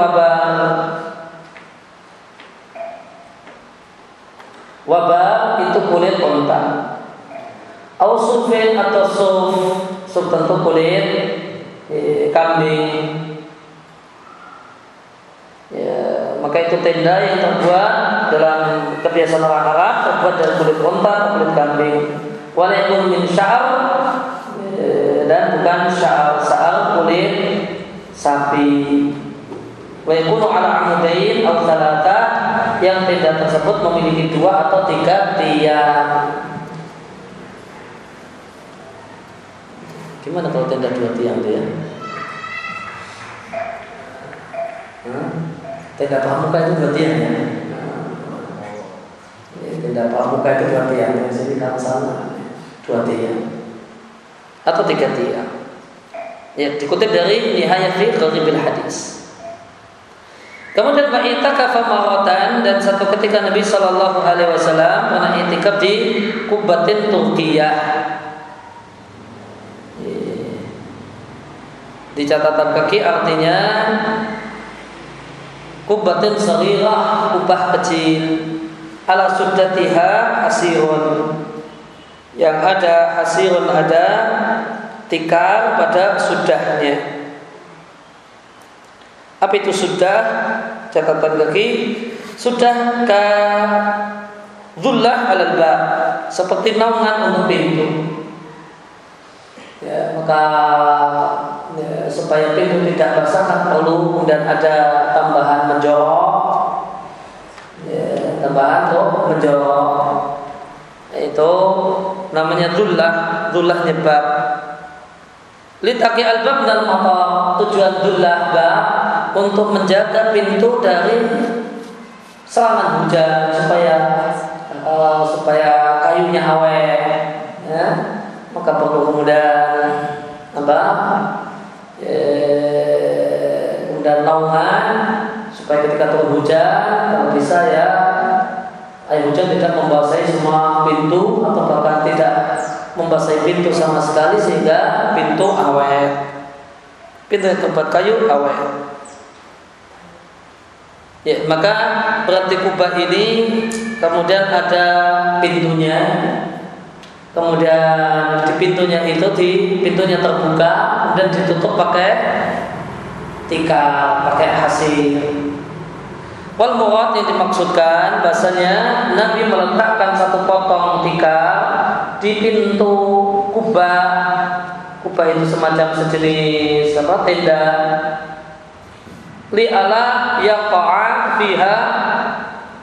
Wabal itu kulit unta. Ausufin atau suf, suf tentu kulit eh, kambing. Ya, maka itu tenda yang terbuat dalam kebiasaan orang Arab terbuat dari kulit unta atau kulit kambing. Walaupun min sya'ar eh, dan bukan sya'ar sya'ar kulit sapi. Wa yakunu ala amudain atau salata yang tenda tersebut memiliki dua atau tiga tiang. Gimana kalau tenda dua tiang dia? Hmm? Tenda pramuka itu dua tiang ya? Tenda pramuka itu dua tiang. Sini kan sama dua tiang atau tiga tiang. Ya, dikutip dari Nihayat fi Gharibil Hadis. Kemudian kafa maratan dan satu ketika Nabi Shallallahu Alaihi Wasallam pernah itikaf di Kubatin Turkiyah Di catatan kaki artinya kubatin sarirah kubah kecil. Ala suddatiha hasirun yang ada hasirun ada tikar pada sudahnya. Apa itu sudah? Catatan kaki. Sudah zullah alal ba. Seperti naungan untuk pintu. Ya maka ya, supaya pintu tidak kan perlu kemudian ada tambahan menjorok. Ya, tambahan tuh menjorok. Itu namanya dullah dullah nyebab litaki albab dan motor tujuan dullah bab untuk menjaga pintu dari serangan hujan supaya uh, supaya kayunya awet ya. Maka perlu kemudian apa? Dan naungan supaya ketika turun hujan kalau bisa ya air hujan tidak membasahi semua pintu atau bahkan tidak membasahi pintu sama sekali sehingga pintu awet. Pintu tempat kayu awet. Ya maka berarti kubah ini kemudian ada pintunya. Kemudian di pintunya itu di pintunya terbuka dan ditutup pakai tika pakai hasil wal murad yang dimaksudkan bahasanya Nabi meletakkan satu potong tika di pintu kubah. Kubah itu semacam sejenis apa tenda. Li ala yaqa'a fiha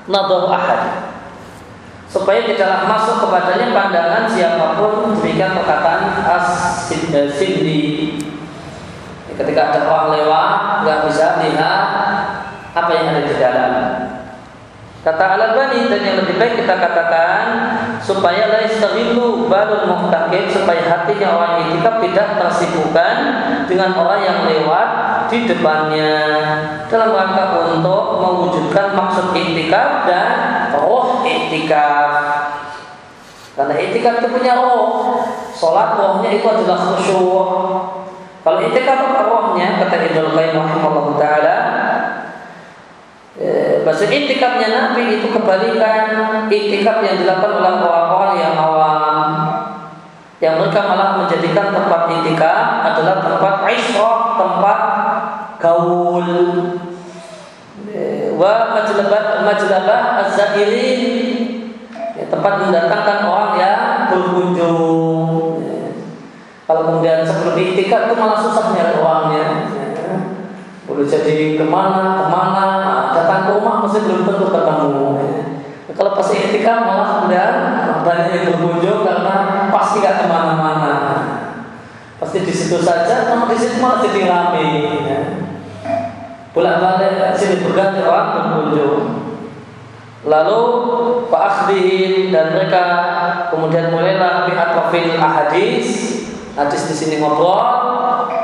nadar ahad. Supaya tidaklah masuk kepadanya pandangan siapa pun demikian perkataan as-sindi ketika ada orang lewat nggak bisa lihat apa yang ada di dalam kata Al-Albani dan yang lebih baik kita katakan supaya la yastaghillu balul muhtakim supaya hatinya orang itikaf tidak tersibukkan dengan orang yang lewat di depannya dalam rangka untuk mewujudkan maksud itikaf dan roh itikaf. Karena itikaf itu punya roh. Sholat rohnya itu adalah khusyuk. Kalau itikaf apa rohnya? Kata Ibnu Qayyim rahimahullah taala, eh, bahasa itikafnya Nabi itu kebalikan itikaf yang dilakukan oleh orang-orang yang awam yang mereka malah menjadikan tempat itikaf adalah tempat isyrah, tempat gaul wa majlabah majlabah az-zairin ya, tempat mendatangkan orang yang berkunjung ya. kalau kemudian sebelum itikaf itu malah susah nyari orangnya ya. boleh jadi ke mana ke mana ya. kalau pas itikaf malah kemudian banyak yang berkunjung karena pasti gak ke mana-mana. Pasti di situ saja namun di situ malah jadi ramai ya. Bolak balik sini berganti orang berkunjung. Lalu Pak dan mereka kemudian mulailah bi'atrafil ahadis. Hadis di sini ngobrol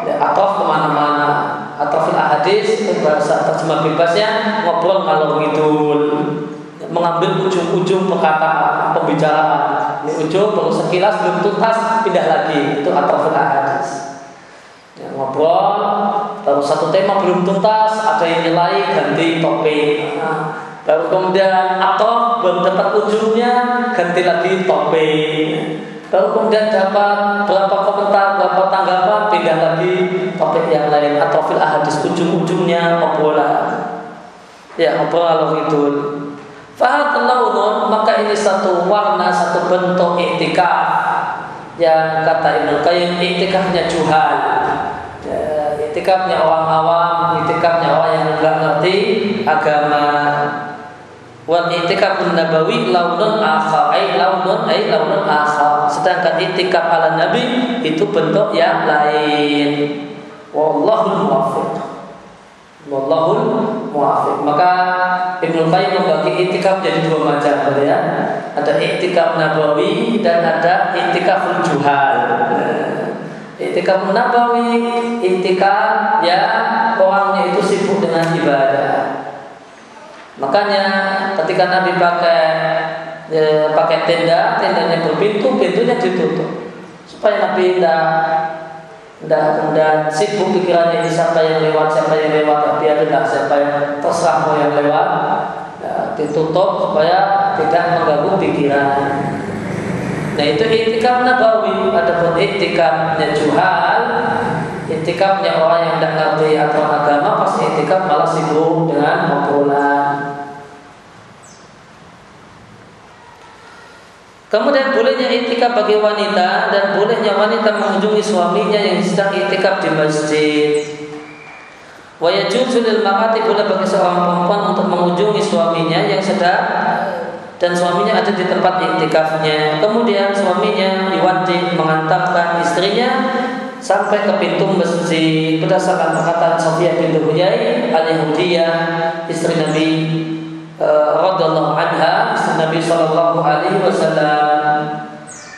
ya, atof ke mana-mana. Atrafil ahadis bahasa terjemah bebasnya ngobrol kalau ngidul mengambil ujung-ujung perkataan pembicaraan. Ini ujung baru sekilas belum tuntas pindah lagi. Itu atrafil ahadis ya, ngobrol baru satu tema belum tuntas ada yang nilai ganti topik. Nah, baru kemudian atau belum dapat ujungnya ganti lagi topik. Baru kemudian dapat berapa komentar berapa tanggapan pindah lagi topik yang lain. Atau fil ahadis ujung-ujungnya obrolan ya obrolan itu Fahad launun maka ini satu warna satu bentuk iktikaf yang kata Ibnu Qayyim iktikafnya juhal. Ya, iktikafnya orang awam iktikafnya orang yang enggak ngerti agama. Wal itikaf nabawi launun akhar ay launun ay launun akhar. Sedangkan itikaf ala nabi itu bentuk yang lain. Wallahu muwaffiq Wallahul muafiq. Maka Ibnu Qayyim membagi itikaf jadi dua macam ya. Ada itikaf nabawi dan ada itikaf juhal. Itikaf nabawi, itikaf ya orangnya itu sibuk dengan ibadah. Makanya ketika Nabi pakai ya, pakai tenda, tendanya berpintu, pintunya ditutup supaya Nabi tidak dan kemudian sibuk pikirannya ini siapa yang lewat, siapa yang lewat, biarlah siapa yang terserah mau yang lewat, ya, ditutup supaya tidak mengganggu pikiran. Nah itu itikaf nabawi, ada pun itikafnya juhal, itikafnya orang yang tidak ngerti aturan agama, pas itikaf malah sibuk dengan ngobrolan. Kemudian bolehnya itikaf bagi wanita dan bolehnya wanita mengunjungi suaminya yang sedang itikaf di masjid. Wa yajuzu lil mar'ati boleh bagi seorang perempuan untuk mengunjungi suaminya yang sedang dan suaminya ada di tempat iktikafnya. Kemudian suaminya diwajib mengantarkan istrinya sampai ke pintu masjid berdasarkan perkataan Sofia bintu Huyai al-Yahudiyah istri Nabi uh, radhiyallahu anha Nabi sallallahu alaihi wasallam.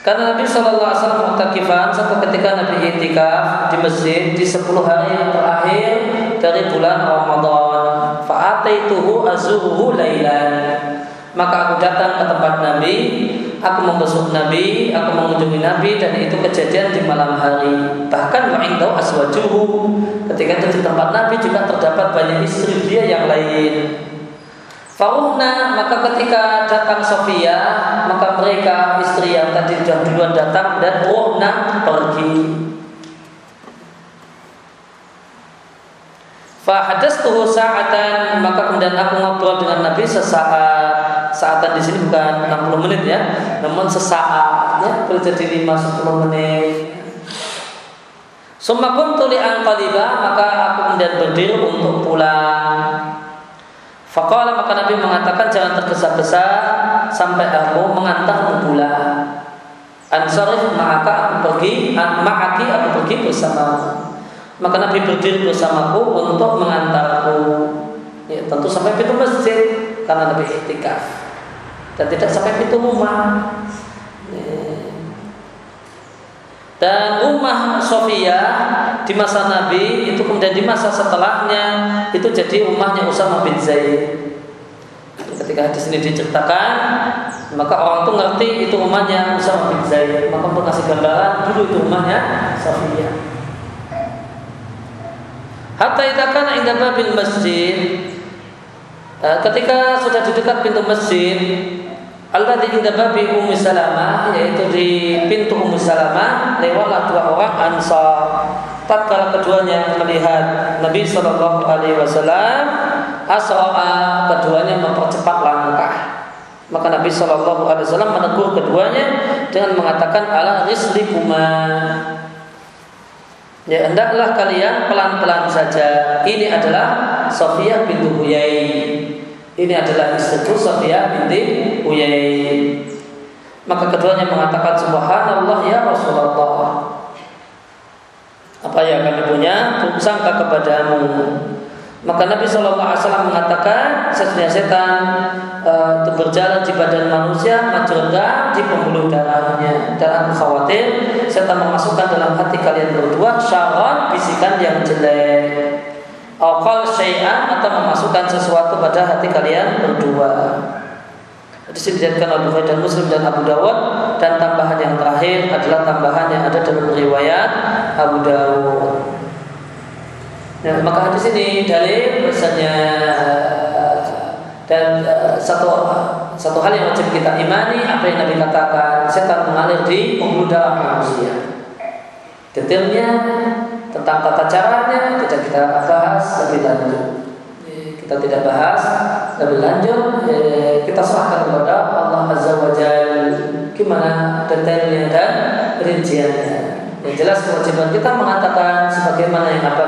Karena Nabi sallallahu alaihi wasallam mutakifan sampai ketika Nabi itikaf di masjid di 10 hari yang terakhir dari bulan Ramadan. Fa'ataituhu azuhu lailan maka aku datang ke tempat Nabi aku membesuk Nabi aku mengunjungi Nabi dan itu kejadian di malam hari. Bahkan wa'indau aswajuhu ketika itu di tempat Nabi juga terdapat banyak istri dia yang lain Faruhna maka ketika datang Sofia maka mereka istri yang tadi sudah duluan datang dan ruhna pergi. tuh sa'atan maka kemudian aku ngobrol dengan Nabi sesaat. Saatan di sini bukan 60 menit ya namun sesaat ya boleh jadi 5 10 menit. Summa kuntu li maka aku kemudian berdiri untuk pulang Faqala maka Nabi mengatakan jangan tergesa-gesa sampai aku mengantarmu pulang. Ansarif maka aku pergi, ma'aki aku pergi bersamamu. Maka Nabi berdiri bersamaku untuk mengantarku. Ya, tentu sampai pintu masjid karena Nabi itikaf dan tidak sampai pintu rumah. Ya. Dan Ummah Sofia di masa Nabi itu kemudian di masa setelahnya itu jadi rumahnya Usama bin Zaid. Ketika di sini diceritakan, maka orang itu ngerti itu rumahnya Usama bin Zaid. Maka pun kasih gambaran dulu itu rumahnya Sofia. Hatta itakan indah babil masjid. Eh, ketika sudah di dekat pintu masjid, Allah di indah babi Ummu Salamah yaitu di pintu Ummu Salamah lewatlah dua orang Ansar. Tatkala keduanya melihat Nabi Shallallahu Alaihi Wasallam, asroa keduanya mempercepat langkah. Maka Nabi Shallallahu Alaihi Wasallam menegur keduanya dengan mengatakan ala rislikuma. Ya hendaklah kalian pelan-pelan saja. Ini adalah Sofia bintu Huyai. Ini adalah istriku Sofia binti Uyai. Maka keduanya mengatakan Subhanallah ya Rasulullah. Apa yang kami punya sangka kepadamu. Maka Nabi Shallallahu Alaihi Wasallam mengatakan sesungguhnya setan e, itu berjalan di badan manusia majurga di pembuluh darahnya dan aku khawatir setan memasukkan dalam hati kalian berdua syarat bisikan yang jelek Awal syai'an atau memasukkan sesuatu pada hati kalian berdua. Di sini dijadikan Abu Bukhari Muslim dan Abu Dawud dan tambahan yang terakhir adalah tambahan yang ada dalam riwayat Abu Dawud. Nah, maka di sini dalil misalnya dan uh, satu satu hal yang wajib kita imani apa yang Nabi katakan setan mengalir di darah manusia. Detailnya tentang tata caranya tidak kita bahas lebih lanjut. Kita tidak bahas lebih lanjut eh, kita serahkan kepada Allah Azza wa Jalla gimana detailnya dan rinciannya. Yang jelas kewajiban kita mengatakan sebagaimana yang apa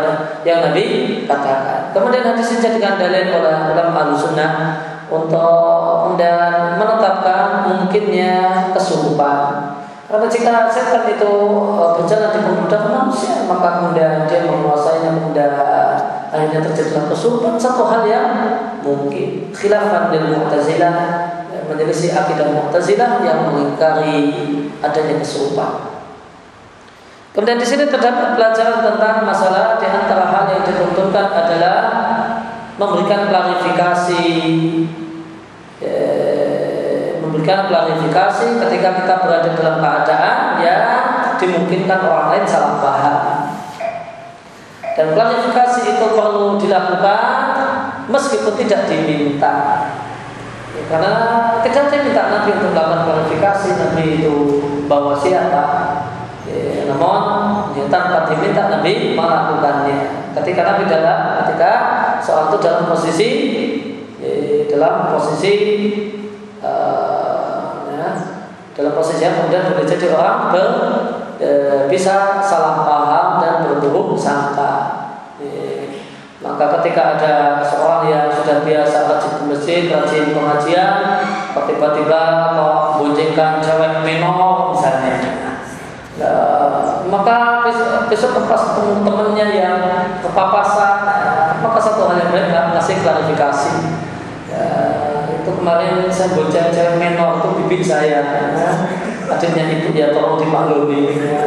yang Nabi katakan. Kemudian hadis ini jadikan dalil oleh ulama sunnah untuk dan menetapkan mungkinnya kesurupan. Karena jika setan itu eh, berjalan di pemuda manusia, maka kemudian dia menguasainya kemudian akhirnya terjadilah kesurupan satu hal yang mungkin khilafan dari Mu'tazilah menyelisih akidah Mu'tazilah yang mengingkari adanya kesurupan. Kemudian di sini terdapat pelajaran tentang masalah di antara hal yang dituntunkan adalah memberikan klarifikasi eh, memberikan klarifikasi ketika kita berada dalam keadaan yang dimungkinkan orang lain salah paham. Dan klarifikasi itu perlu dilakukan meskipun tidak diminta. Ya, karena tidak diminta Nabi untuk melakukan klarifikasi, Nabi itu bawa siapa, Ya, namun ya, tanpa diminta Nabi melakukannya. Ketika Nabi dalam, ketika seorang itu dalam posisi ya, dalam posisi ya, dalam posisi yang kemudian boleh jadi orang ber, e, bisa salah paham dan berburuk sangka. E, maka ketika ada seorang yang sudah biasa rajin ke masjid, rajin pengajian, tiba-tiba kok boncengkan cewek menor misalnya, Nah, maka besok pas ketemu temannya yang kepapasan, maka satu hal yang baik ngasih klarifikasi. Itu kemarin saya bocah cewek menor itu bibit saya. Ya. Adanya ibu ya tolong dimaklumi. Ya.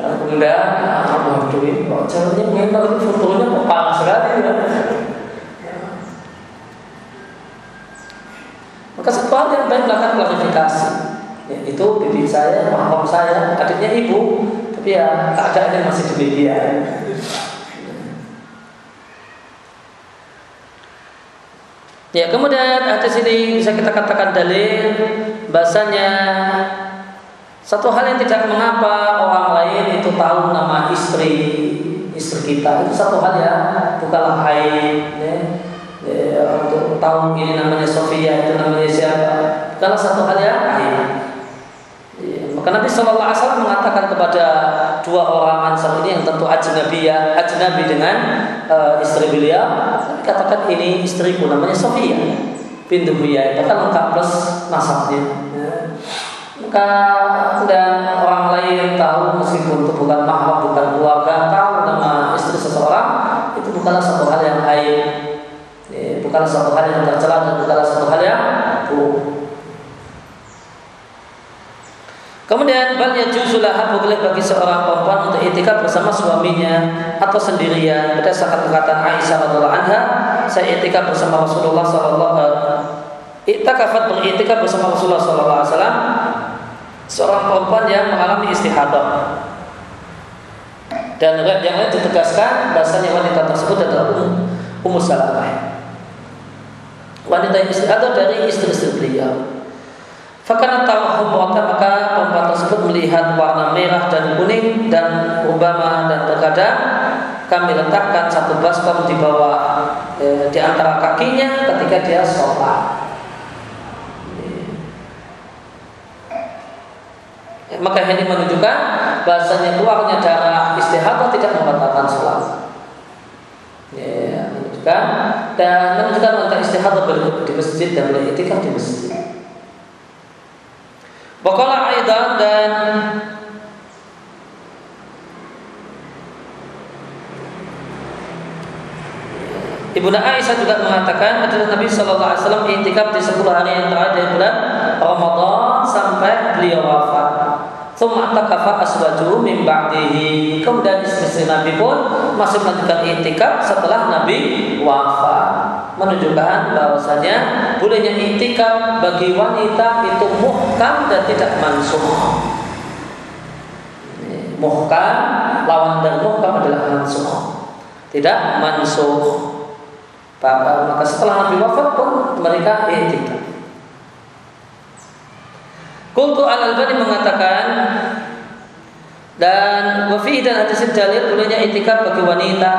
Kemudian, ah, waduh, kok ceweknya menor itu fotonya kok panas sekali ya. Maka hal yang baik melakukan klarifikasi ya, itu bibi saya, mahram saya, adiknya ibu, tapi ya keadaannya masih demikian. Ya kemudian hadis ini bisa kita katakan dalil bahasanya satu hal yang tidak mengapa orang lain itu tahu nama istri istri kita. Itu satu hal ya bukanlah aib ya. ya, untuk tahu ini namanya Sofia itu namanya siapa. Kalau satu hal ya aib maka Nabi Shallallahu Alaihi mengatakan kepada dua orang Ansar ini yang tentu ajnabi ya, ajnabi dengan uh, istri beliau, katakan ini istriku namanya Sofia bintu Buya itu kan lengkap plus nasabnya. Ya. Maka dan orang lain tahu meskipun itu bukan mahram bukan keluarga tahu nama istri seseorang itu bukanlah satu hal yang ya, bukanlah satu hal yang tercela dan bukanlah satu hal yang buruk. Kemudian bal yajuzulah boleh bagi seorang perempuan untuk itikaf bersama suaminya atau sendirian berdasarkan perkataan Aisyah radhiallahu anha saya itikaf bersama Rasulullah sallallahu Itikafat beritikaf bersama Rasulullah sallallahu alaihi wasallam seorang perempuan yang mengalami istihadah. Dan yang lain ditegaskan bahasanya wanita tersebut adalah Ummu Salamah. Wanita istihadah dari istri-istri beliau. Fakana tawahum maka perempuan tersebut melihat warna merah dan kuning dan Obama dan terkadang kami letakkan satu baskom di bawah e, di antara kakinya ketika dia sholat. E, maka ini menunjukkan bahasanya keluarnya darah istihadah tidak membatalkan sholat. Ya, menunjukkan dan menunjukkan wanita istihadah di masjid dan boleh di masjid. Wakala Aidan dan Ibunda Aisyah juga mengatakan adalah Nabi Shallallahu Alaihi Wasallam intikaf di 10 hari yang terakhir bulan Ramadan sampai beliau wafat. Thumma takafa aswaju min. Kemudian istri Nabi pun masih melanjutkan intikaf setelah Nabi wafat menunjukkan bahwasanya bolehnya intikam bagi wanita itu muhkam dan tidak mansuh. Muhkam lawan dan muhkam adalah mansuh. Tidak mansuh. Maka setelah Nabi wafat pun mereka intikam. Kultu al-Albani mengatakan dan wafi dan hadis dalil bolehnya intikam bagi wanita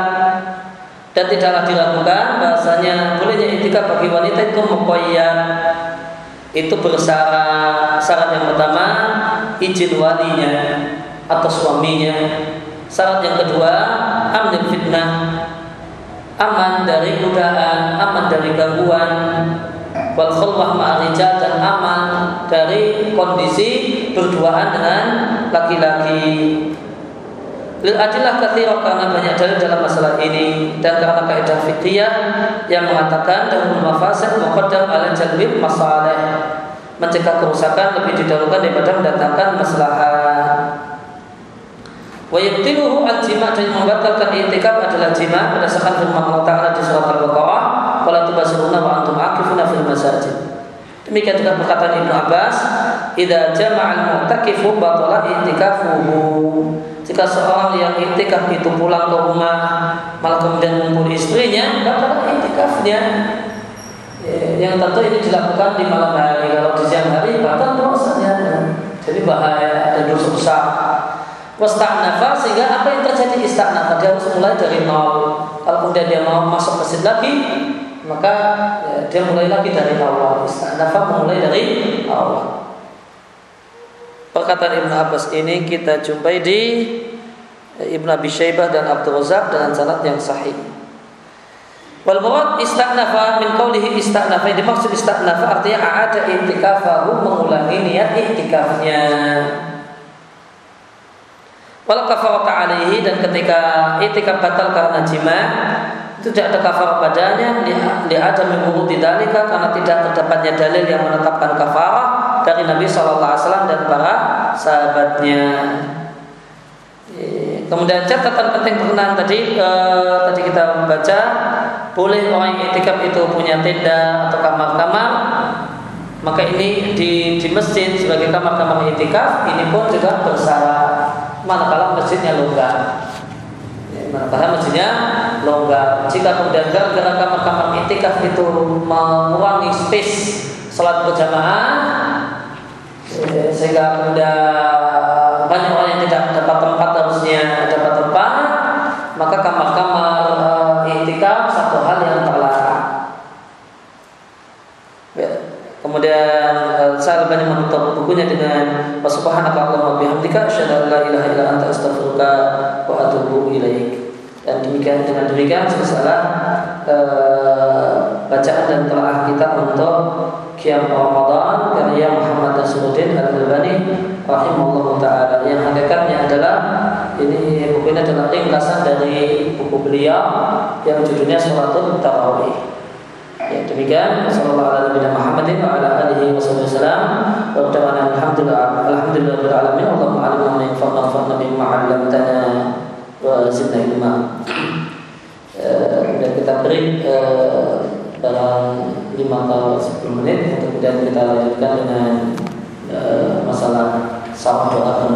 dan tidaklah diragukan bahasanya bolehnya itikaf bagi wanita itu mukoyan itu bersyarat. Syarat yang pertama izin walinya atau suaminya. Syarat yang kedua amin fitnah. Aman dari godaan aman dari gangguan wal khulwah ma'arijal dan aman dari kondisi berduaan dengan laki-laki. Lil adilah kathirah karena banyak dalil dalam masalah ini. Dan karena kaidah fitriyah yang mengatakan dan mafasid muqaddam ala jalbil masalih. Mencegah kerusakan lebih didahulukan daripada mendatangkan maslahat. Wa yabtiluhu al-jima' dan membatalkan i'tikaf adalah jima' berdasarkan firman Allah Ta'ala di surat Al-Baqarah, "Wala tubasiruna wa antum aqifuna fil masajid." Demikian juga perkataan Ibnu Abbas, "Idza jama'al mu'takifu batala i'tikafuhu." Jika seorang yang i'tikaf itu pulang ke rumah malah kemudian mengumpul istrinya, batal i'tikafnya. Yang tentu ini dilakukan di malam hari. Kalau di siang hari batal puasanya. Jadi bahaya dan dosa besar. Wasta'nafa sehingga apa yang terjadi ista'nafa dia harus mulai dari nol. Kalau kemudian dia mau masuk masjid lagi, maka ya, dia mulai lagi dari awal. Istanafa memulai dari awal. Perkataan Ibn Abbas ini kita jumpai di Ibn Abi Syaibah dan Abdul Razak dengan sanad yang sahih. Wal murad istanafa min qawlihi istanafa dimaksud istanafa artinya ada intikafahu mengulangi niat iktikafnya. Wal kafarat alaihi dan ketika itikaf batal karena jima tidak ada kafarah padanya li ada mengurut dalika karena tidak terdapatnya dalil yang menetapkan kafarah dari Nabi SAW dan para sahabatnya. Kemudian catatan penting berkenaan tadi eh, tadi kita membaca boleh orang yang itikaf itu punya tenda atau kamar-kamar? Maka ini di, di masjid sebagai kamar-kamar itikaf ini pun juga bersyarat manakala masjidnya longgar manakala masjidnya longgar. Jika kemudian gara-gara kamar-kamar itikaf itu mengurangi space salat berjamaah eh, sehingga kemudian banyak orang yang tidak dapat tempat harusnya dapat tempat maka kamar-kamar uh, itikaf satu hal yang terlarang. Ya. Kemudian uh, saya banyak menutup bukunya dengan Subhanaka Allahumma bihamdika asyhadu an la ilaha illa anta astaghfiruka wa atubu ilaik. Dan demikian dengan demikian selesai eh, bacaan dan telah kita untuk Qiyam Ramadan karya Muhammad Nasruddin Al-Albani rahimahullah taala. Yang hakikatnya adalah ini buku ini adalah ringkasan dari buku beliau yang judulnya Suratul Tarawih. Ya, demikian. Sallallahu alaihi Muhammadin wa ala alihi wasallam. Wa alhamdulillah alhamdulillah alamin. Allahumma alimna wa zidna ilma. Dan kita beri dalam 5 atau 10 menit. Kemudian kita lanjutkan dengan masalah sawah doa